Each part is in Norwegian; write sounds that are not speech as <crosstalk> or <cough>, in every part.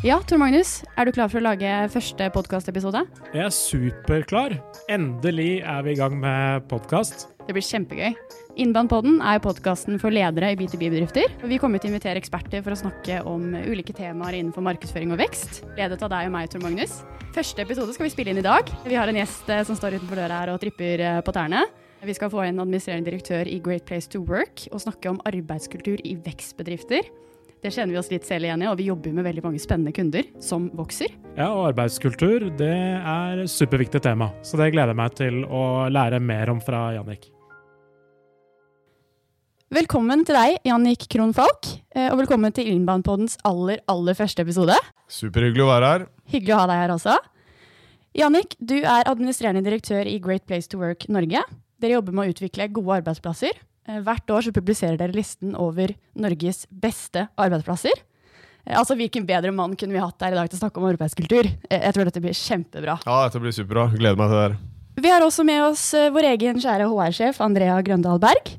Ja, Tor Magnus, er du klar for å lage første podkastepisode? Jeg er superklar. Endelig er vi i gang med podkast. Det blir kjempegøy. Innbandpodden er podkasten for ledere i B2B-bedrifter. Vi kommer til å invitere eksperter for å snakke om ulike temaer innenfor markedsføring og vekst. Ledet av deg og meg, Tor Magnus. Første episode skal vi spille inn i dag. Vi har en gjest eh, som står utenfor døra her og tripper eh, på tærne. Vi skal få inn administrerende direktør i Great Place to Work og snakke om arbeidskultur i vekstbedrifter. Det kjenner vi oss litt selv igjen i, og vi jobber med veldig mange spennende kunder som vokser. Ja, og arbeidskultur det er superviktig tema, så det gleder jeg meg til å lære mer om fra Jannik. Velkommen til deg, Jannik Krohn Falk, eh, og velkommen til Inbound-poddens aller, aller første episode. Superhyggelig å være her. Hyggelig å ha deg her også. Jannik, du er administrerende direktør i Great Place to Work Norge. Dere jobber med å utvikle gode arbeidsplasser. Eh, hvert år så publiserer dere listen over Norges beste arbeidsplasser. Eh, altså, Hvilken bedre mann kunne vi hatt her i dag til å snakke om arbeidskultur? Jeg tror dette blir kjempebra. Ja, dette blir superbra. Gleder meg til det her. Vi har også med oss vår egen kjære HR-sjef Andrea Grøndal Berg.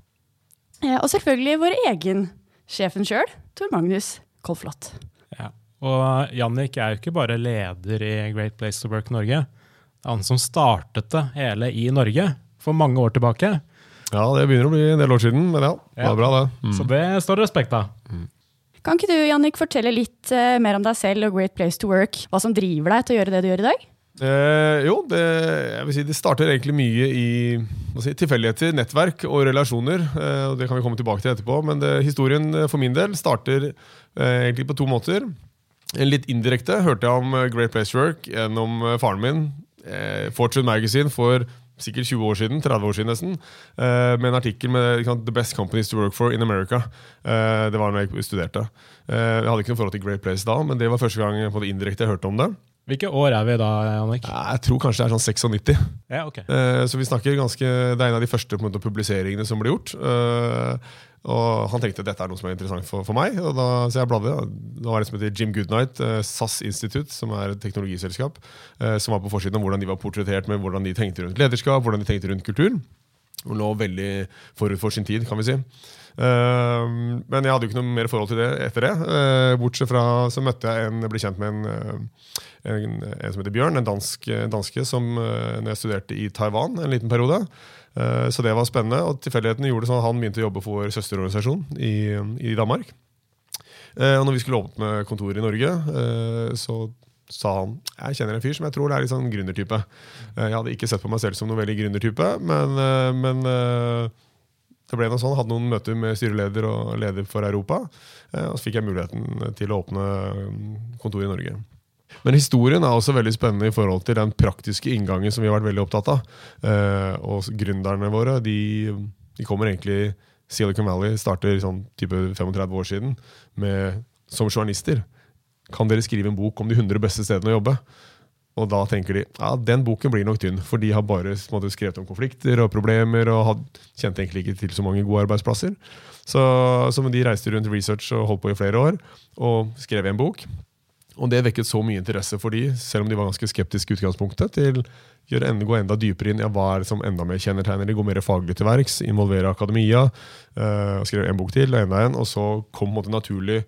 Eh, og selvfølgelig vår egen sjefen sjøl, Tor Magnus Kolflot. Ja. Og Jannik er jo ikke bare leder i Great Place to Work Norge. Det er han som startet det hele i Norge for mange år tilbake. Ja, det begynner å bli en del år siden, men ja, det var bra, det. Mm. Så det står respekt av. Mm. Kan ikke du Jannik, fortelle litt uh, mer om deg selv og Great Place to Work? Hva som driver deg til å gjøre det du gjør i dag? Eh, jo, det, jeg vil si det starter egentlig mye i si, tilfeldigheter, nettverk og relasjoner. Eh, og Det kan vi komme tilbake til etterpå. Men det, historien eh, for min del starter eh, egentlig på to måter. En litt indirekte hørte jeg om eh, Great Place to Work gjennom eh, faren min. Fortune Magazine for sikkert 20 år siden, 30 år siden nesten, med en artikkel med The Best Companies to Work for in America. det var da jeg studerte. jeg hadde ikke noe forhold til Great Place da, men det var første gang på det indirekte jeg hørte om det. Hvilke år er vi da, Jannik? Jeg tror kanskje det er sånn 96. Ja, ok. Uh, så vi snakker ganske, Det er en av de første måte, publiseringene som ble gjort. Og Han tenkte dette er noe som er interessant for, for meg. og da, Så jeg bladde. Det var en som heter Jim Goodnight, uh, SAS Institute, som er et teknologiselskap, som var på forsiden om hvordan de var portrettert med hvordan de tenkte rundt lederskap, hvordan de tenkte rundt kultur. Og lå veldig forut for sin tid, kan vi si. Uh, men jeg hadde jo ikke noe mer forhold til det etter det. Uh, bortsett fra så møtte jeg en, ble kjent med en, en, en, som heter Bjørn, en dansk, danske som når jeg studerte i Taiwan en liten periode. Så det var spennende. Og tilfeldighetene gjorde det sånn at han begynte å jobbe for søsterorganisasjonen søsterorganisasjon i, i Danmark. Og når vi skulle åpne kontor i Norge, så sa han jeg kjenner en fyr som jeg tror det er litt sånn gründertype. Jeg hadde ikke sett på meg selv som noen veldig gründertype, men, men det ble noe sånn, hadde noen møter med styreleder og leder for Europa. Og så fikk jeg muligheten til å åpne kontor i Norge. Men historien er også veldig spennende i forhold til den praktiske inngangen som vi har vært veldig opptatt av. Eh, og gründerne våre de, de, kommer egentlig Silicon Valley starter sånn type 35 år siden med, som journalister. Kan dere skrive en bok om de 100 beste stedene å jobbe? Og da tenker de ja, den boken blir nok tynn, for de har bare måte, skrevet om konflikter og problemer og had, kjente egentlig ikke til så mange gode arbeidsplasser. Så, så de reiste rundt research og holdt på i flere år og skrev en bok. Og det vekket så mye interesse for de, selv om de var ganske skeptiske utgangspunktet, til å gå enda dypere inn i ja, hva er det som enda mer kjennetegner de, gå mer faglig til verks, involvere akademia. Øh, skrev en bok til, og enda en, og så kom en naturlig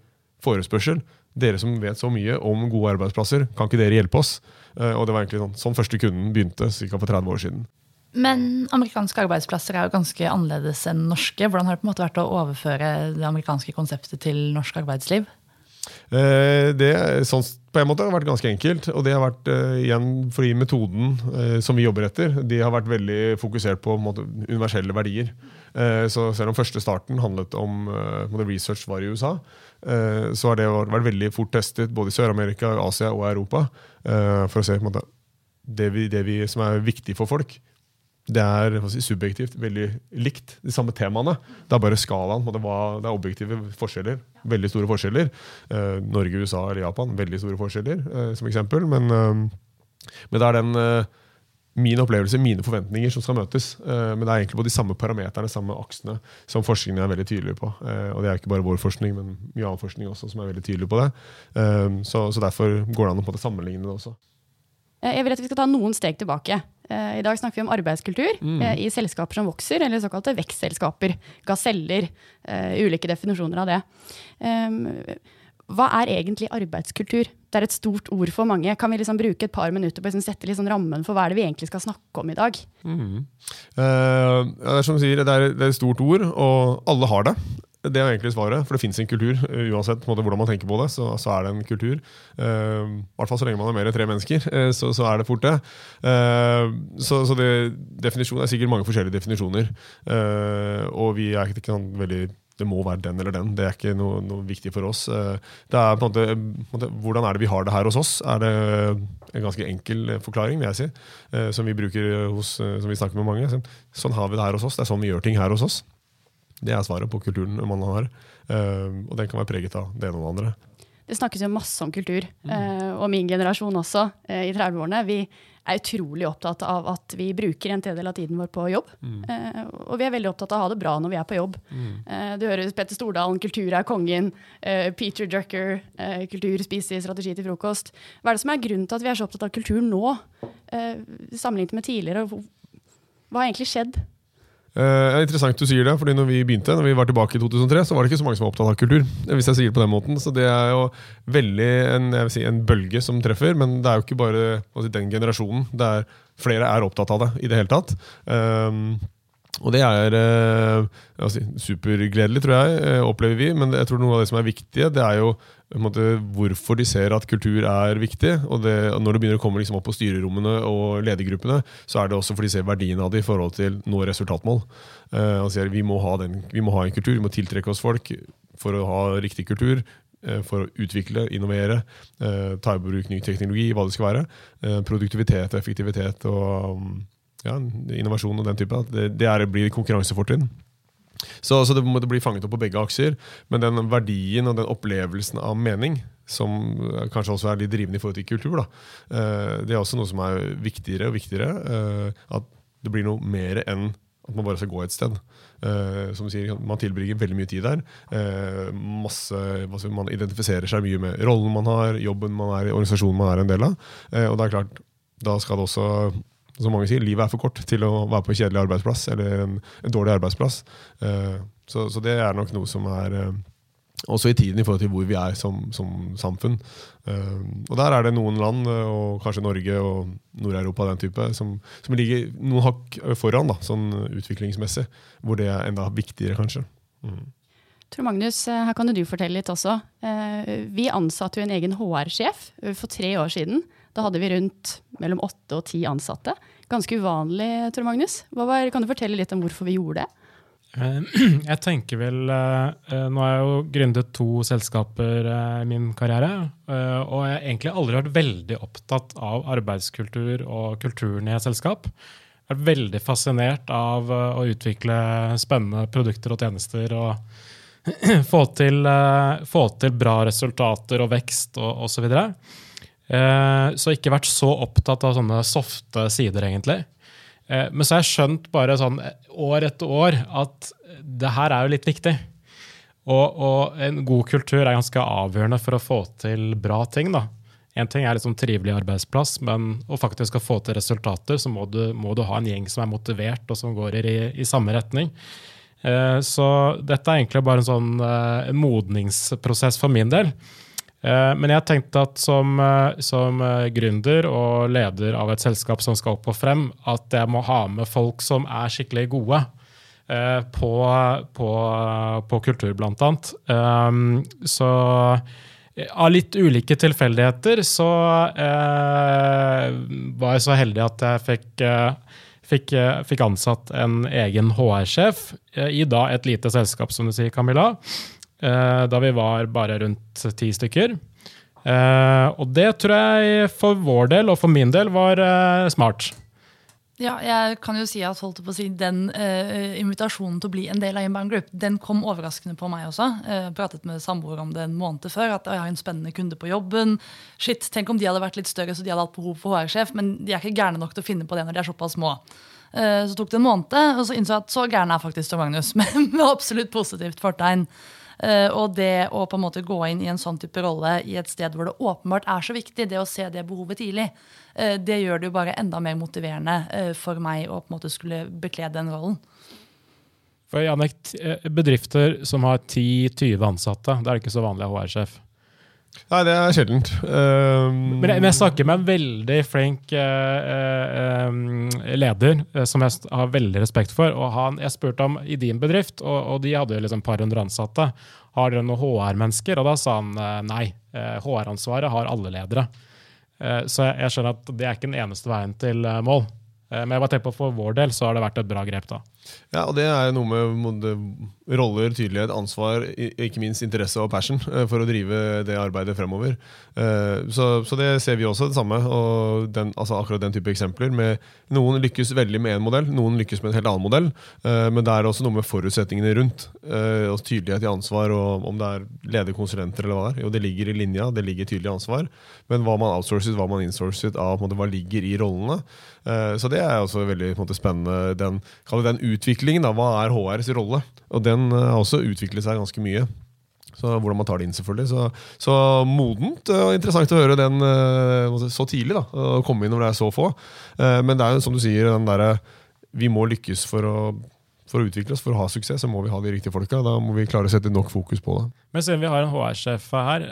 forespørsel. Dere som vet så mye om gode arbeidsplasser, kan ikke dere hjelpe oss? Uh, og det var egentlig sånn, sånn første kunden begynte ca. for 30 år siden. Men amerikanske arbeidsplasser er jo ganske annerledes enn norske. Hvordan har det på en måte vært å overføre det amerikanske konseptet til norsk arbeidsliv? Eh, det sånn, på en måte har vært ganske enkelt. Og det har vært uh, igjen fordi metoden uh, som vi jobber etter, de har vært veldig fokusert på måte, universelle verdier. Uh, så selv om første starten handlet om research var i USA, så har det vært veldig fort testet både i Sør-Amerika, Asia og Europa for å se måte, det, vi, det vi, som er viktig for folk det er si, subjektivt veldig likt, de samme temaene. Det er bare skalaen. Det, er objektive forskjeller. Veldig store forskjeller. Eh, Norge, USA eller Japan, veldig store forskjeller, eh, som eksempel. Men, eh, men, det er den, min opplevelse, mine forventninger, som skal møtes. Eh, men det er egentlig på de samme parameterne, samme aksene, som forskningen er veldig tydelig på. Eh, og det er ikke bare vår forskning, men mye annen forskning også som er veldig tydelig på det. Eh, så, så derfor går det an å sammenligne det også. Jeg vil at vi skal ta noen steg tilbake. I dag snakker vi om arbeidskultur mm. i selskaper som vokser, eller såkalte vekstselskaper. Gaseller. Ulike definisjoner av det. Hva er egentlig arbeidskultur? Det er et stort ord for mange. Kan vi liksom bruke et par minutter på å liksom sette liksom rammen for hva er det vi egentlig skal snakke om i dag? Mm. Uh, det er som du sier, det er, det er et stort ord, og alle har det. Det er egentlig svaret, for det fins en kultur. Uansett måte, hvordan man tenker på det, så, så er det en kultur. Uh, I hvert fall så lenge man er mer enn tre mennesker, uh, så, så, er det fort det. Uh, så, så det, det, er sikkert mange forskjellige definisjoner. og vi er ikke sånn veldig det må være den eller den. Det er ikke noe, noe viktig for oss. Eh, det er på en måte, Hvordan er det vi har det her hos oss? Er det en ganske enkel forklaring, vil jeg si, eh, som vi bruker hos, eh, som vi snakker med mange. Sånn, sånn har vi det her hos oss. Det er sånn vi gjør ting her hos oss. Det er svaret på kulturen man har. Og den kan være preget av det ene og det andre. Det snakkes jo masse om kultur, mm. og min generasjon også, i 30-årene. Vi er utrolig opptatt av at vi bruker en tredjedel av tiden vår på jobb. Mm. Eh, og vi er veldig opptatt av å ha det bra når vi er på jobb. Mm. Eh, du hører Petter Stordalen, 'Kultur er kongen'. Eh, Peter Drucker, eh, 'Kultur spiser strategi til frokost'. Hva er det som er grunnen til at vi er så opptatt av kultur nå, eh, sammenlignet med tidligere? Hva har egentlig skjedd? Uh, er interessant du sier det, fordi når vi begynte, når vi var tilbake i 2003, så var det ikke så mange som var opptatt av kultur. hvis jeg sier det på den måten. Så det er jo veldig en, si, en bølge som treffer, men det er jo ikke bare si, den generasjonen. Det er, flere er opptatt av det i det hele tatt. Um, og det er uh, si, supergledelig, tror jeg, uh, opplever vi. Men jeg tror noe av det som er viktige, det er jo måte, hvorfor de ser at kultur er viktig. og, det, Når det begynner å komme liksom opp på styrerommene og ledergruppene, så er det også fordi de ser verdien av det i forhold til nå resultatmål. Uh, altså, vi må, den, vi må, ha en kultur, vi må tiltrekke oss folk for å ha riktig kultur. For å utvikle, innovere, ta i bruk ny teknologi, hva det skal være. produktivitet og effektivitet og um, ja, innovasjon og den type. Det, det er, blir konkurransefortrinn. Så, så, det må bli fanget opp på begge aksjer. Men den verdien og den opplevelsen av mening, som kanskje også er litt drivende i forhold til kultur, da, eh, det er også noe som er viktigere og viktigere. Eh, at det blir noe mer enn at man bare skal gå et sted. Uh, som sier, Man tilbringer veldig mye tid der. Masse, man identifiserer seg mye med rollen man har, jobben man er i, organisasjonen man er en del av. Og det er klart, Da skal det også som mange sier, livet er for kort til å være på en kjedelig arbeidsplass eller en, en dårlig arbeidsplass. Uh, så, så, det er nok noe som er uh, også i tiden i forhold til hvor vi er som, som samfunn. Uh, og der er det noen land, og kanskje Norge og Nord-Europa, den type, som, som, ligger noen hakk foran da, sånn utviklingsmessig. Hvor det er enda viktigere, kanskje. Mm. Tror Magnus, her kan du fortelle litt også. Vi ansatte jo en egen HR-sjef for tre år siden. Da hadde vi rundt mellom åtte og ti ansatte. Ganske uvanlig, Tor Magnus. Var, kan du fortelle litt om hvorfor vi gjorde det? Eh, <clears throat> jeg tenker vel eh, eh, Nå har jeg jo gründet to selskaper i min karriere. Og jeg har egentlig aldri vært veldig opptatt av arbeidskultur og kulturen i et selskap. Jeg vært veldig fascinert av å utvikle spennende produkter og tjenester. og <clears throat> få til, få til bra resultater og vekst og osv. Og, ikke vært så opptatt av sånne softe sider, egentlig. Eh, men så har jeg skjønt bare sånn år etter år at det her er jo litt viktig. Og, og en god kultur er ganske avgjørende for å få til bra ting. da. Én ting er liksom trivelig arbeidsplass, men å faktisk få til resultater, så må du, må du, ha en gjeng som er motivert, og som går i, i samme retning. Eh, så dette er egentlig bare en sånn eh, modningsprosess for min del. Eh, men jeg tenkte at som, eh, som, eh, gründer og leder av et selskap som skal opp og frem, at jeg må ha med folk som er skikkelig gode på, på, på kultur, blant annet. Så av litt ulike tilfeldigheter så var jeg så heldig at jeg fikk Fikk, fikk, ansatt en egen HR-sjef i da et lite selskap, som du sier, Camilla. Eh, da vi var bare rundt ti stykker. Eh, og det tror jeg for vår del og for min del var eh, smart. Ja, jeg kan jo si at holdt på å si, Den eh, invitasjonen til å bli en del av Inbound Group den kom overraskende på meg også. Eh, pratet med samboer om det en måned før. At jeg har en spennende kunde på jobben. Shit, Tenk om de hadde vært litt større så de hadde hatt behov for HR-sjef. Men de er ikke gærne nok til å finne på det når de er såpass små. Eh, så tok det en måned, og så innså jeg at så gæren er faktisk Tor Magnus. <laughs> Men med absolutt positivt fortegn. Uh, og det å på en måte gå inn i en sånn type rolle i et sted hvor det åpenbart er så viktig, det å se det behovet tidlig, uh, det gjør det jo bare enda mer motiverende uh, for meg å på en måte skulle bekle den rollen. For Janek, Bedrifter som har 10-20 ansatte, det er ikke så vanlig å HR-sjef. Nei, det er sjeldent. Um... Men, jeg, men, jeg, snakker med en veldig flink uh, uh, leder uh, som jeg har veldig respekt for. og han, Jeg spurte om i din bedrift, og, og de hadde jo liksom par hundre ansatte. Har dere noen HR-mennesker? Og da sa han nei. HR-ansvaret har alle ledere. så jeg, jeg, skjønner at det er ikke den eneste veien til mål. men jeg bare tenker på for vår del så har det vært et bra grep. da. Ja, og det er noe med roller, tydelighet, ansvar, ikke minst interesse og passion eh, for å drive det arbeidet fremover. Eh, så, så det ser vi også det samme. og den, altså Akkurat den type eksempler. Med, noen lykkes veldig med én modell, noen lykkes med en helt annen modell. Eh, men det er også noe med forutsetningene rundt. og Tydelighet i ansvar, og om det er lederkonsulenter eller hva det er. Jo, det ligger i linja, det ligger tydelig ansvar. Men hva man outsourcet, hva man insourcet av hva ligger i rollene. Så det er også veldig måte, spennende. Den, den utviklingen. Da. Hva er HRs rolle? Og den har eh, også utviklet seg ganske mye. Så Hvordan man tar det inn, selvfølgelig. Så, så modent og interessant å høre den eh, så tidlig. da, Å komme inn når det er så få. Eh, men det er jo som du sier, den der, vi må lykkes for å, for å utvikle oss. For å ha suksess så må vi ha de riktige folka. Da må vi klare å sette nok fokus på det. Men siden vi har en HR-sjef her,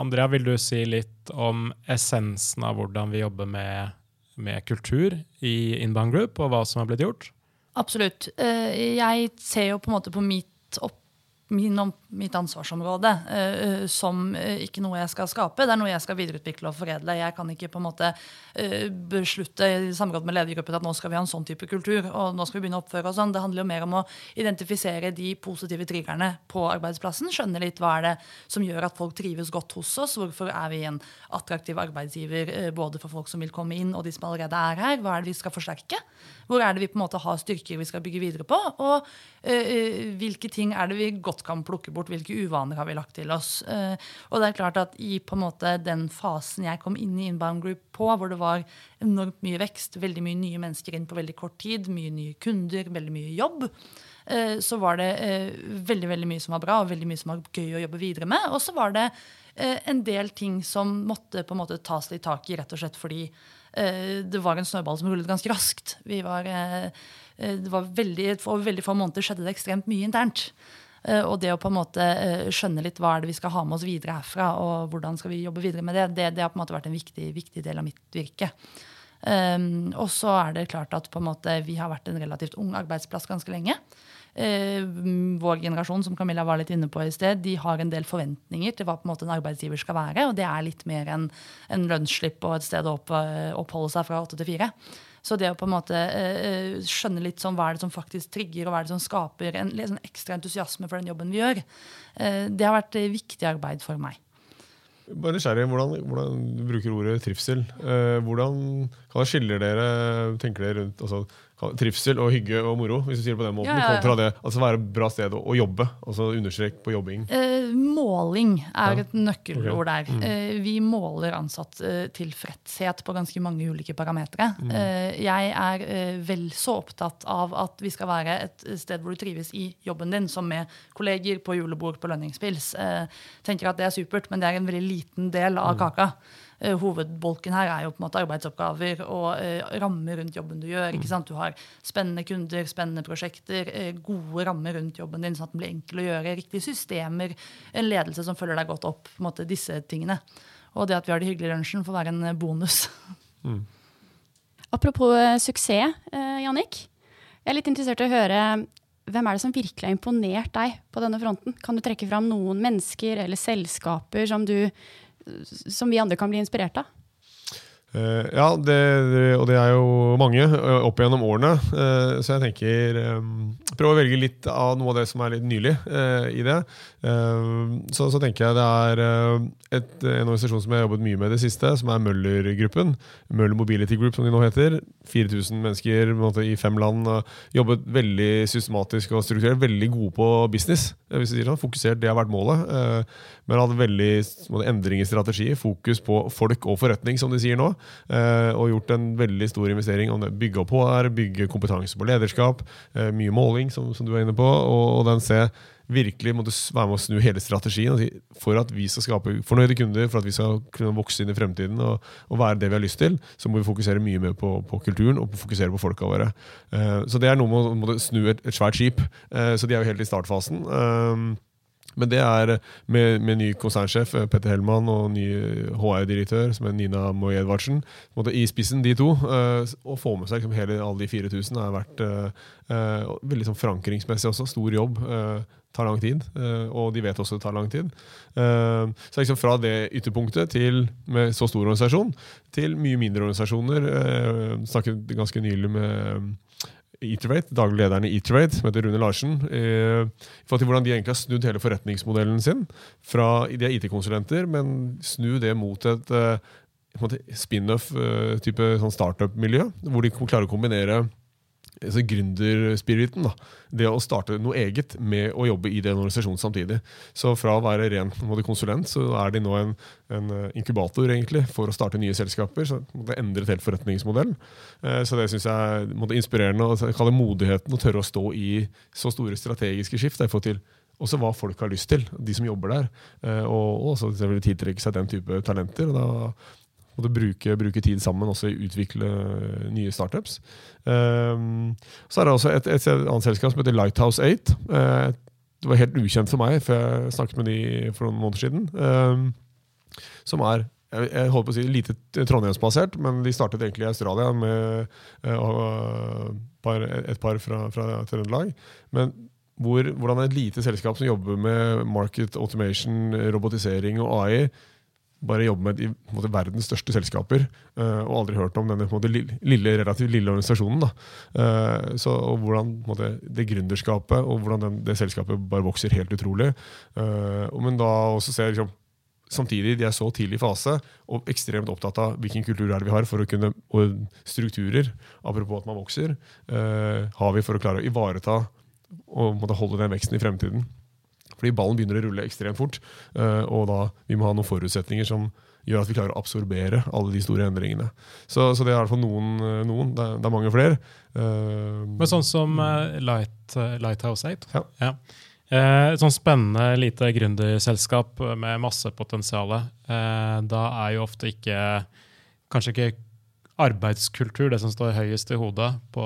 Andrea, vil du si litt om essensen av hvordan vi jobber med, med kultur i Inbound Group, og hva som har blitt gjort? Absolutt. Eh, jeg ser jo på en måte på mitt opp min, mitt ansvarsområde uh, som uh, ikke noe jeg skal skape. Det er noe jeg skal videreutvikle og foredle. Jeg kan ikke på en måte beslutte i samråd med ledergruppen at nå skal vi ha en sånn type kultur. og nå skal vi begynne å oppføre oss sånn. Det handler jo mer om å identifisere de positive triggerne på arbeidsplassen. Skjønne litt hva er det som gjør at folk trives godt hos oss. Hvorfor er vi en attraktiv arbeidsgiver både for folk som vil komme inn og de som allerede er her. Hva er det vi skal forsterke? Hvor er det vi på en måte har styrker vi skal bygge videre på? Og hvilke ting er det vi godt kan plukke bort hvilke uvaner har vi lagt til oss. Uh, og det er klart at i på en måte den fasen jeg kom inn i Inbound Group på, hvor det var enormt mye vekst, veldig mye nye mennesker inn på veldig kort tid, mye nye kunder, veldig mye jobb, uh, så var det uh, veldig veldig mye som var bra, og veldig mye som var gøy å jobbe videre med. Og så var det en del ting som måtte på en måte tas litt tak i, rett og slett fordi det var en snøball som rullet ganske raskt. Vi var, det var veldig, For veldig få måneder skjedde det ekstremt mye internt. Eh, og det å på en måte eh, skjønne litt hva er det vi skal ha med oss videre herfra, og hvordan skal vi jobbe videre med det, det, det har på en måte vært en viktig, viktig del av mitt virke. Um, og så er det klart at måte, vi har vært en relativt ung arbeidsplass ganske lenge. Uh, vår generasjon som Camilla var litt inne på i sted, de har en del forventninger til hva en en arbeidsgiver skal være. Og det er litt mer enn en lønnsslipp og et sted å opp, oppholde seg fra åtte til fire. Så det å på en måte eh, skjønne litt sånn hva er det som faktisk trigger, og hva er det som skaper en sånn ekstra entusiasme for den jobben vi gjør, eh, det har vært viktig arbeid for meg. Bare nysgjerrig, hvordan, hvordan du bruker ordet trivsel. Eh, hvordan, hva skiller dere tenker dere rundt altså, trivsel og hygge og moro, hvis du sier det på den måten, ja, ja, ja. kontra det altså være et bra sted å, å jobbe? altså Understrek på jobbing. Eh, måling er et nøkkelord okay. der. Mm. Eh, vi måler ansatt eh, tilfredshet på ganske mange ulike parametere. Mm. Eh, jeg er eh, vel så opptatt av at vi skal være et sted hvor du trives i jobben din, som med kolleger på julebord på lønningspils. Eh, tenker at det er supert, men det er en veldig liten del av mm. kaka. Eh, hovedbolken her er jo på en måte arbeidsoppgaver og uh, rammer rundt jobben du gjør. ikke sant? Du har spennende kunder, spennende prosjekter, uh, gode rammer rundt jobben din, sånn at den blir enkel å gjøre. Riktige systemer, en ledelse som følger deg godt opp. på en måte Disse tingene. Og det at vi har det hyggelig i lunsjen, får være en bonus. <laughs> Mm. Apropos suksess, Jannik. Jeg er litt interessert i å høre hvem er det som virkelig har imponert deg på denne fronten? Kan du trekke fram noen mennesker eller selskaper som du som vi andre kan bli inspirert av? Uh, ja, det, og det er jo mange opp gjennom årene. Uh, så jeg tenker um, Prøv å velge litt av noe av det som er litt nylig uh, i det. Så, så, tenker jeg det er et, en organisasjon som jeg har jobbet mye med i det siste, som er Møller-gruppen. Møller Mobility Group, som de nå heter. 4000 mennesker måte, i fem land. jobbet veldig systematisk og strukturert. Veldig gode på business. hvis du sier sånn, Fokusert, det har vært målet. Men hadde veldig endring i strategi. Fokus på folk og forretning, som de sier nå. Eh, og gjort en veldig stor investering om det bygge opp HR, bygge kompetanse på lederskap, eh, mye måling, som, som du er inne på, og, og den se virkelig måtte være med å snu hele strategien. For at vi skal skape fornøyde kunder, for at vi skal kunne vokse inn i fremtiden og, og være det vi har lyst til, så må vi fokusere mye mer på, på kulturen og fokusere på folka våre. Uh, så det er noe med å snu et, et svært skip. Uh, så de er jo helt i startfasen. Uh, men det er med, med ny konsernsjef eh, Petter Hellmann og ny HR-direktør som er Nina Moe Edvardsen. I spissen, de to. Uh, å få med seg liksom, hele, alle de 4000 har vært uh, uh, veldig sånn forankringsmessig også. Stor jobb. tar lang tid. og de vet også det tar lang tid. så liksom fra det ytterpunktet til med så stor organisasjon til mye mindre organisasjoner. snakket ganske nylig med Eaterate, daglig lederen i Eaterate, som heter Rune Larsen, eh, for hvordan de egentlig har snudd hele forretningsmodellen sin. fra De er IT-konsulenter, men snu det mot et eh, spin-off-type eh, sånn startup-miljø, hvor de klarer å kombinere altså gründerspiriten. Det å starte noe eget med å jobbe i den organisasjonen samtidig. Så fra å være ren konsulent, så er de nå en, en, eh, inkubator egentlig for å starte nye selskaper. Så det endret helt forretningsmodellen. Så det syns jeg er inspirerende. og Jeg kaller modigheten å tørre å stå i så store strategiske skift. Jeg får til også hva folk har lyst til, de som jobber der. Eh, og også tiltrekke seg den type talenter. og da måtte bruke, bruke, tid sammen også i å utvikle nye startups. Um, så er det også et, et, annet selskap som heter Lighthouse 8. Uh, eh, det var helt ukjent for meg, for jeg snakket med de for noen måneder siden. Um, som er jeg, jeg holdt på å si lite trondheimsbasert, men de startet egentlig i Australia med uh, par, et par fra, fra Trøndelag. Men hvor, hvordan et lite selskap som jobber med market automation, robotisering og AI, bare jobbe med de måte, verdens største selskaper, uh, og aldri hørt om denne måte, lille, relativt lille organisasjonen. Uh, så, og hvordan måte, det gründerskapet og hvordan den, det selskapet bare vokser helt utrolig. Uh, men da også ser liksom, Samtidig, de er så tidlig i fase og ekstremt opptatt av hvilken kultur er det vi har for å kunne, og strukturer, apropos at man vokser, har vi for å klare å ivareta og holde den veksten i fremtiden. Fordi ballen begynner å rulle ekstremt fort. Eh, og da vi må ha noen forutsetninger som gjør at vi klarer å absorbere alle de store endringene. Så, så det er i hvert fall noen. Eh, noen. Det, er, det, er, mange flere. Uh, Men sånn som Light, Lighthouse 8? Ja. ja. Et sånn spennende lite gründerselskap med masse potensial. Da er jo ofte ikke Kanskje ikke arbeidskultur det som står høyest i hodet på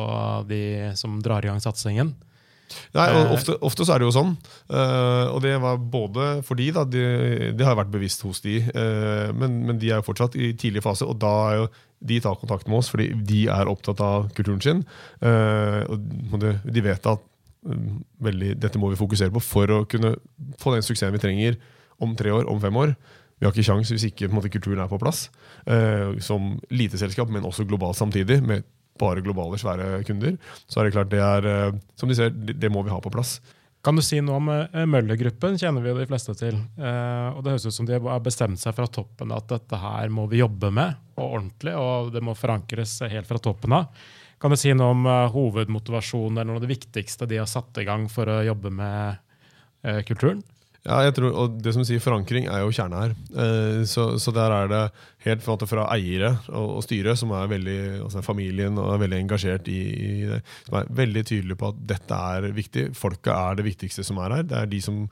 de som drar i gang satsingen. Nei, og ofte, ofte, så er det jo sånn. Uh, og det var både fordi da, det de har vært bevisst hos de, uh, men, men, de er jo fortsatt i tidlig fase, og da er jo de tar kontakt med oss fordi de er opptatt av kulturen sin. Uh, og de, de vet at veldig, dette må vi fokusere på for å kunne få den suksessen vi trenger om tre år, om fem år. Vi har ikke kjangs hvis ikke måte, kulturen er på plass. som lite selskap, men også globalt samtidig, med bare globale, svære kunder, så er det klart det er eh, Som de ser, det må vi ha på plass. Kan du si noe om uh, Møller-gruppen? kjenner vi jo de fleste til. Uh, og Det høres ut som de har bestemt seg fra toppen at dette her må vi jobbe med, og ordentlig, og det må forankres helt fra toppen av. Kan du si noe om hovedmotivasjonen eller noe av det viktigste de har satt i gang for å jobbe med kulturen? Ja, jeg tror, og det som sier Forankring er jo kjerna her. Eh, så, så, der er det helt fra, eiere og, og styre, som er veldig, altså familien og er veldig engasjert i, i, det, som er veldig tydelige på at dette er viktig. Folka er det viktigste som er her. Det er de som,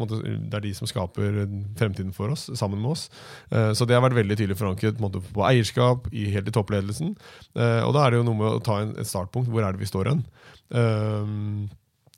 måte, det er de som skaper fremtiden for oss, sammen med oss. Eh, så det har vært veldig tydelig forankret på, på eierskap, i, helt i toppledelsen. Eh, og da er det jo noe med å ta en, et startpunkt. Hvor er det vi står hen?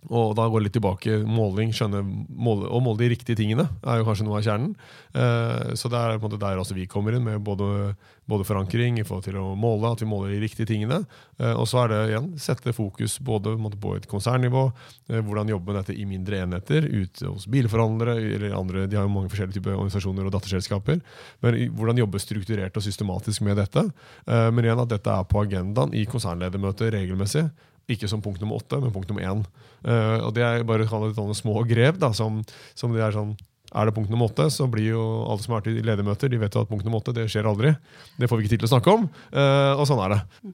Og da går det litt tilbake. Måling, skjønne, måle, Å måle de riktige tingene er jo kanskje noe av kjernen. Eh, så det er på en måte der også vi kommer inn, med både, både forankring i forhold til å måle, at vi måler de riktige tingene. Eh, og så er det igjen sette fokus både på, et konsernnivå, eh, hvordan jobbe med dette i mindre enheter, ute hos bilforhandlere eller andre, de har jo mange forskjellige typer organisasjoner og datterselskaper. Men hvordan jobbe strukturert og systematisk med dette. Men igjen at dette er på agendaen i konsernledermøter regelmessig. Ikke som punkt nummer åtte, men punkt nummer én. Uh, og det er bare sånne små grep. da, som, som det Er sånn, er det punkt nummer åtte, så blir jo alle som har vært i ledermøter, de vet jo at punkt nummer åtte det skjer aldri. Det får vi ikke tid til å snakke om. eh, og sånn er det.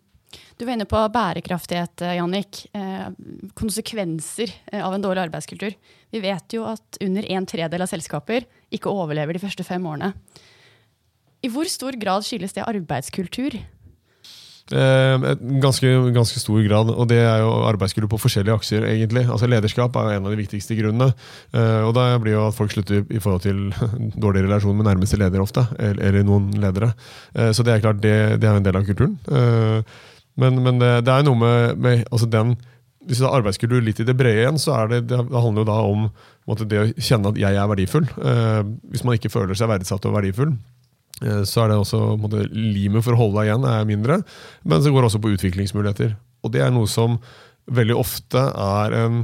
Du var inne på bærekraftighet, eh, Jannik. Eh, konsekvenser eh, av en dårlig arbeidskultur. Vi vet jo at under en tredel av selskaper ikke overlever de første fem årene. I hvor stor grad skyldes det arbeidskultur? Eh, ganske, ganske stor grad, og det er jo arbeidsgruppe på forskjellige aksjer, egentlig. Altså Lederskap er en av de viktigste grunnene. Eh, og da blir jo at folk slutter i forhold til <laughs> dårlig relasjon med nærmeste leder ofte, eller, noen ledere. Eh, så det er klart, det, det er en del av kulturen. Eh, men, men det, det er noe med, med altså den hvis du har arbeidskultur litt i det brede igjen, så er det, det handler jo da om måte, det å kjenne at jeg er verdifull. Eh, hvis man ikke føler seg verdsatt og verdifull, så er det også måte, limet for å holde deg igjen er mindre. Men så går det også på utviklingsmuligheter. Og det er noe som veldig ofte er en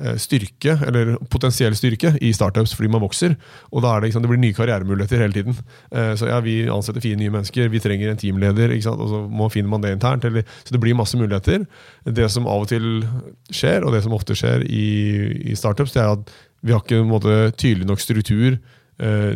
eh, styrke, eller potensiell styrke, i startups fordi man vokser. Og da er det, liksom, det blir nye karrieremuligheter hele tiden. Eh, Så ja, vi ansetter fire nye mennesker, vi trenger en teamleder, og så finner man det internt. Eller, så det blir masse muligheter. Det som av og til skjer, og det som ofte skjer i, i startups, det er at vi har ikke en måte, tydelig nok struktur eh,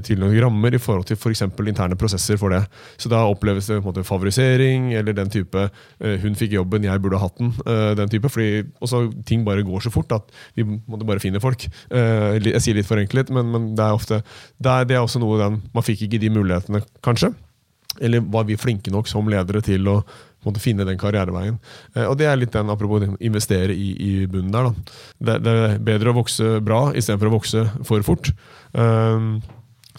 til noen rammer i forhold til f.eks. interne prosesser for det. Så da oppleves det måte favorisering, eller den type eh, 'hun fikk jobben, jeg burde hatt den'. eh, den type, fordi også ting bare går så fort at vi måtte bare finne folk. Eh, jeg sier litt forenklet, men, men det er ofte det er, også noe den Man fikk ikke de mulighetene, kanskje. Eller var vi flinke nok som ledere til å måte, finne den karriereveien. Eh, og det er litt den apropos investere i, i bunnen der. Det, det er bedre å vokse bra istedenfor å vokse for fort. Um,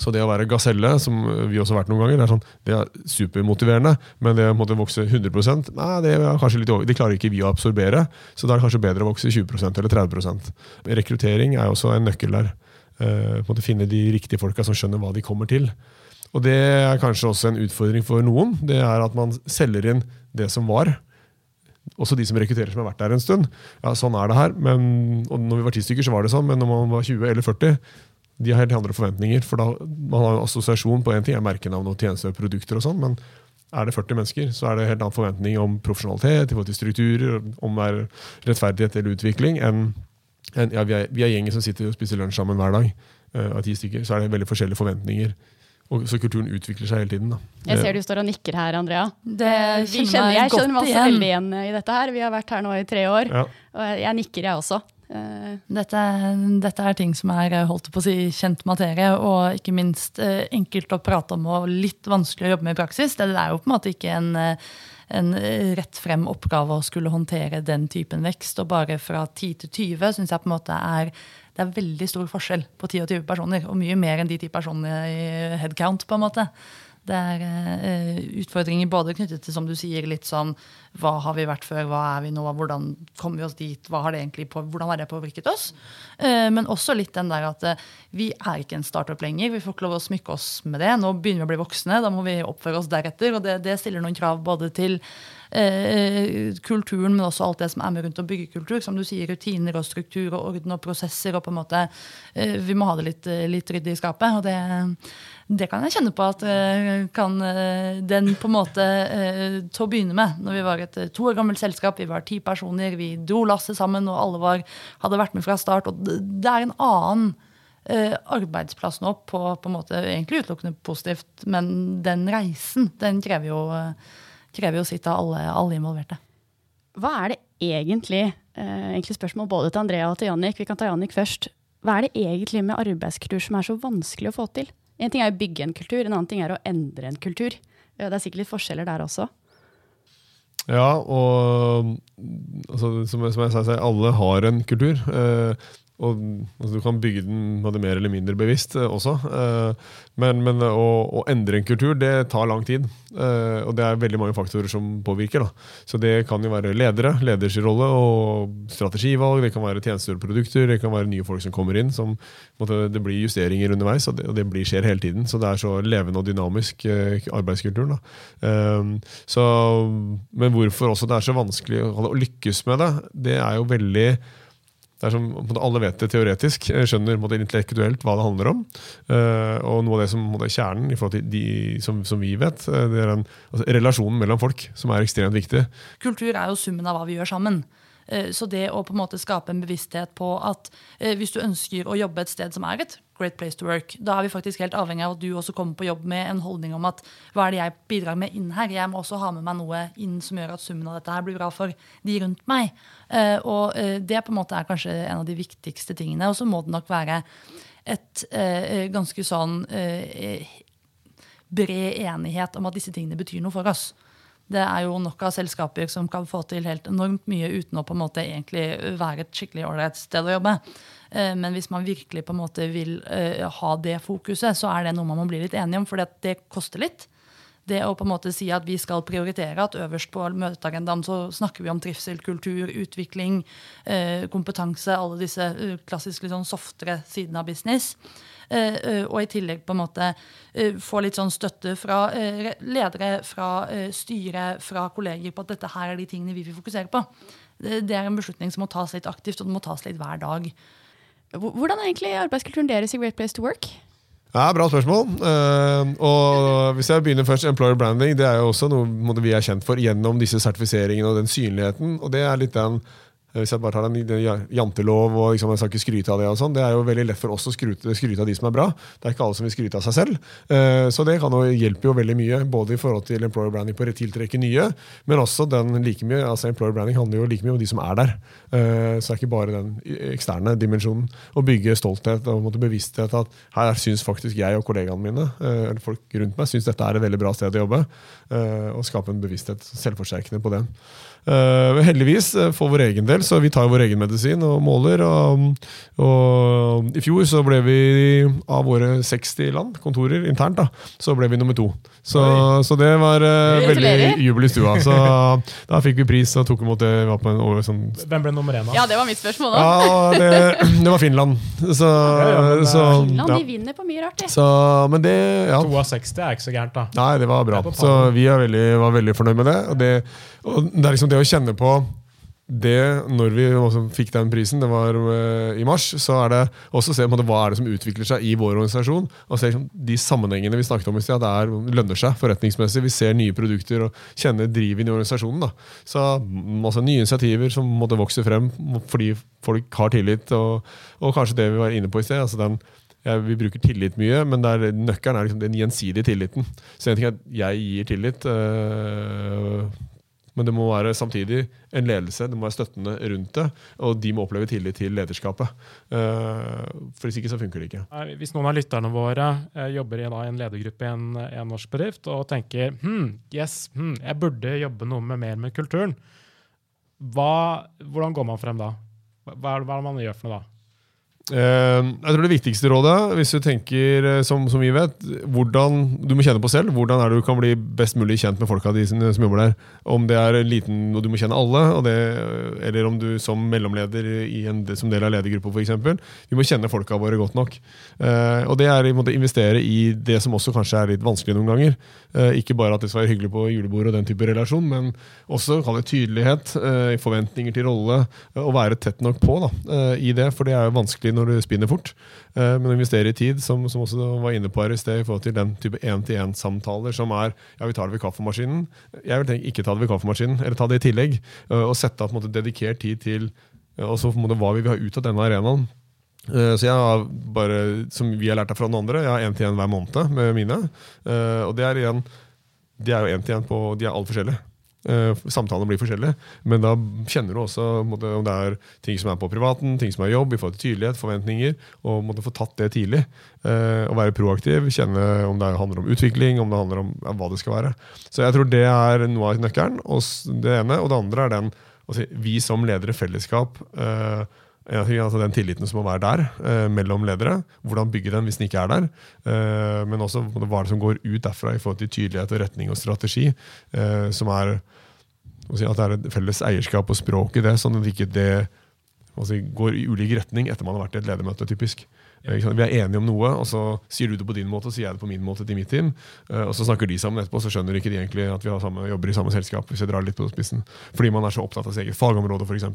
så det å være gaselle, som vi også har vært noen ganger, det er, sånn, det er supermotiverende. Men det å måtte vokse 100% nei, det er kanskje litt over. Det klarer ikke vi å absorbere. Så da er det kanskje bedre å vokse 20% eller 30% Rekruttering er også en nøkkel der. Uh, finne de riktige folka som skjønner hva de kommer til. Og det er kanskje også en utfordring for noen. Det er at man selger inn det som var. Også de som rekrutterer som har vært der en stund. Ja, sånn er det her. Men, og når vi var ti stykker, så var det sånn. Men når man var 20 eller 40, de har helt andre forventninger. For da man har en assosiasjon på én ting, er merkenavn og tjenester og produkter og sånn. Men er det 40 mennesker, så er det helt annen forventning om profesjonalitet, i forhold til strukturer, om er rettferdighet eller utvikling, enn en, ja, vi, er, vi er gjengen som sitter og spiser lunsj sammen hver dag. Uh, av ti stykker, Så er det veldig forskjellige forventninger. Og, så kulturen utvikler seg hele tiden. da. Jeg ser du står og nikker her, Andrea. Det Eh, Vi kjenner kjenner, jeg kjenner meg også igjen. veldig igjen i dette her. Vi har vært her nå i tre år, Ja. og jeg, nikker, jeg også. Eh, Dette, dette er ting som er eh, holdt på å si, kjent materie, og ikke minst eh, enkelt å prate om og litt vanskelig å jobbe med i praksis. Det er jo på en måte ikke en, eh, en eh, rett frem oppgave å skulle håndtere den typen vekst. Og bare fra 10 til 20 syns jeg på en måte er det er veldig stor forskjell på 10 og 20 personer. Og mye mer enn de 10 personene i headcount, på en måte. Det er uh, utfordringer både knyttet til som du sier, litt sånn hva har vi vært før, hva er vi nå, hvordan kom vi oss dit, hva har det egentlig på, hvordan har det påvirket oss? Uh, men også litt den der at uh, vi er ikke en startup lenger. Vi får ikke lov å smykke oss med det. Nå begynner vi å bli voksne, da må vi oppføre oss deretter. Og det, det stiller noen krav både til eh, kulturen, men også alt det som er med rundt å bygge kultur. Som du sier, rutiner og struktur og orden og prosesser. og på en måte, eh, Vi må ha det litt, eh, litt ryddig i skapet. og det, det kan jeg kjenne på at eh, kan den på en måte til å begynne med, når vi var et to år gammelt selskap, vi var ti personer, vi dro lasset sammen, og alle var, hadde vært med fra start. og Det, er en annen arbeidsplass nå på, på en måte egentlig utelukkende positivt, men den reisen den krever jo, krever jo sitt av alle, alle involverte. hva er det egentlig, eh, egentlig spørsmål både til Andrea og til Jannik, vi kan ta Jannik først. Hva er det egentlig med arbeidskultur som er så vanskelig å få til? En ting er å bygge en kultur, en annen ting er å endre en kultur. Det er sikkert litt forskjeller der også. Ja, og altså, som, jeg- som jeg sa, alle har en kultur. Eh, og altså, Du kan bygge den med det mer eller mindre bevisst eh, også. Eh, men, men å, å, endre en kultur det tar lang tid. Eh, og det er veldig mange faktorer som påvirker. Da. Så det kan jo være ledere, leders rolle og strategivalg. Det kan være tjenester og produkter, det kan være nye folk som kommer inn. Som, måtte, det blir justeringer underveis, og det, og det, blir skjer hele tiden. Så det er så levende og dynamisk arbeidskulturen. Så, men hvorfor også det er så vanskelig å lykkes med det, det er jo veldig det er som Alle vet det teoretisk, skjønner måtte, intellektuelt hva det handler om. Uh, og noe av det som er kjernen i forhold til de som, som vi vet, uh, det er en, altså, relasjonen mellom folk som er ekstremt viktig. Kultur er jo summen av hva vi gjør sammen. Uh, så det å på en måte skape en bevissthet på at hvis du ønsker å jobbe et sted som er et great place to work. Da er vi faktisk helt avhengig av at du også kommer på jobb med en holdning om at hva er det jeg bidrar med inn her? Jeg må også ha med meg noe inn som gjør at summen av dette her blir bra for de rundt meg. Uh, og uh, det på en måte er kanskje en av de viktigste tingene. Og så må det nok være et uh, ganske sånn bred enighet om at disse tingene betyr noe for oss. Det er jo nok av selskaper som kan få til helt enormt mye uten å på en måte egentlig være et skikkelig ålreit sted å jobbe. Eh, men hvis man virkelig på en måte vil eh, ha det fokuset, så er det noe man må bli litt enige om, for det koster litt. Det å på en måte si at vi skal prioritere at øverst på møteagendaen så snakker vi om trivsel, kultur, utvikling, eh, kompetanse, alle disse klassiske sånn softere sidene av business. Og i tillegg på en måte få litt sånn støtte fra ledere, fra styret, fra kolleger på at dette her er de tingene vi vil fokusere på. Det er en beslutning som må tas litt aktivt, og den må tas litt hver dag. Hvordan er egentlig arbeidskulturen deres i Great Place to Work? Ja, Bra spørsmål. Uh, og Hvis jeg begynner først, Employer branding det er jo også noe vi er kjent for gjennom disse sertifiseringene og den synligheten. og det er litt den hvis jeg bare tar den, jantelov og liksom, jeg skal ikke skryte av det, og sånn, det er jo veldig lett for oss å skryte, skryte, av de som er bra. Det er ikke alle som vil skryte av seg selv. Uh, så det kan jo, hjelper jo veldig mye, både i forhold til employer branding på å tiltrekke nye, men også den like mye, altså employer branding handler jo like mye om de som er der. Uh, så det er ikke bare den eksterne dimensjonen. Å bygge stolthet og bevissthet at her syns faktisk jeg og kollegaene mine, eller folk rundt meg, syns dette er et veldig bra sted å jobbe. og skape en bevissthet, selvforsterkende på det. Uh, heldigvis uh, for vår egen del, så vi tar vår egen medisin og måler. Og, og, I fjor så ble vi, av våre 60 land, kontorer internt, da, så ble vi nummer to. Så, så det var uh, veldig jubel i stua. Så <laughs> da fikk vi pris og tok imot det. Var en, over, sånn, Hvem ble nummer én, da? Ja, Det var mitt spørsmål. da. Ja, det, det var Finland. Så, ja, men, så, Finland de vinner på mye rart, de. Så, men det, ja. To av 60 er ikke så gærent, da. Nei, det var bra. Det så vi veldig, var veldig fornøyd med det. Og det, og det er liksom det å kjenne på det, når vi fikk den prisen, det var uh, i mars, så er det også å se på hva er det som utvikler seg i vår organisasjon. og se liksom, De sammenhengene vi snakket om i sted, det er, lønner seg forretningsmessig. Vi ser nye produkter og kjenner drivet i organisasjonen. Da. Så masse Nye initiativer som måtte vokse frem fordi folk har tillit. Og, og kanskje det vi var inne på i sted. altså den ja, vi bruker tillit mye, men der, nøkkelen er liksom den gjensidige tilliten. Så en ting er at jeg gir tillit. Øh, men det må være samtidig en ledelse, det må være støttende rundt det. Og de må oppleve tillit til lederskapet. Uh, for Hvis ikke så funker det ikke. Hvis noen av lytterne våre uh, jobber i en ledergruppe i en, en, norsk bedrift og tenker hm, yes, hm, jeg burde jobbe noe med mer med kulturen, hva, hvordan går man frem da? Hva, hva er det man gjør for noe da? Eh, jeg tror Det viktigste rådet, hvis du tenker eh, som, som, vi vet, hvordan du må kjenne på selv, hvordan er det du kan bli best mulig kjent med folka de som, jobber der. Om det er liten og du må kjenne alle, det, eller om du som mellomleder i en, som del av ledergruppa f.eks. Vi må kjenne folka våre godt nok. Uh, og Det er å investere i det som også kanskje er litt vanskelig noen ganger. Uh, ikke bare at det skal være hyggelig på julebordet og den type relasjon, men også kall det tydelighet, forventninger til rolle, og være tett nok på da, i det. For det er jo vanskelig når når du spinner fort. Eh, men å investere i tid, som, som også var inne på her i sted, i forhold til den type én-til-én-samtaler som er ja, vi tar det ved kaffemaskinen. Jeg vil tenke ikke ta det ved kaffemaskinen, eller ta det i tillegg. Eh, og sette av på en måte dedikert tid til eh, også hva vi vil ha ut av denne arenaen. Så jeg har bare, som vi har lært av fra noen andre, jeg har én til én hver måned med mine. Og det er igjen, de er jo én til én på De er alt forskjellige. Uh, samtalene blir forskjellige, men da kjenner du også om det er ting som er på privaten, ting som er jobb, i forhold til tydelighet, forventninger, og måtte få tatt det tidlig. Og være proaktiv, kjenne om det handler om utvikling, om det handler om ja, hva det skal være. Så jeg tror det er noe av nøkkelen. Og det ene, og det andre er den si, Vi som ledere fellesskap er altså den tilliten som må være der eh, mellom ledere. Hvordan bygge den hvis den ikke er der. Eh, men også hva det som går ut derfra i forhold til tydelighet og retning og strategi. Eh, som er si, at det er et felles eierskap og språk i det, sånn at ikke det si, går i ulik retning etter man har vært i et ledermøte. typisk. Vi er enige om noe, og så sier du det på din måte, og sier jeg det på min måte til mitt team. Og så snakker de sammen etterpå, så skjønner ikke de egentlig at vi samme, jobber i samme selskap. hvis jeg drar litt på spissen. Fordi man er så opptatt av sitt eget fagområde, f.eks.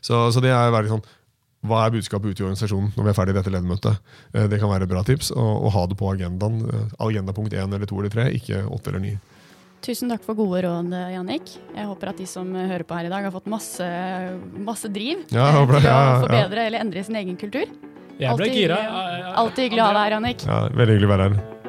Så, så det er veldig sånn hva er budskapet ute i organisasjonen når vi er ferdig i dette ledermøtet? Det kan være et bra tips. Å ha det på agendaen. Agenda punkt én eller to eller tre, ikke åtte eller ni. Tusen takk for gode råd, Jannik. Jeg håper at de som hører på her i dag, har fått masse, masse driv ja, til å ja, forbedre eller endre sin egen kultur. Jeg ble gira. Alltid hyggelig å ha deg her, Jannik. Ja, veldig hyggelig å være her.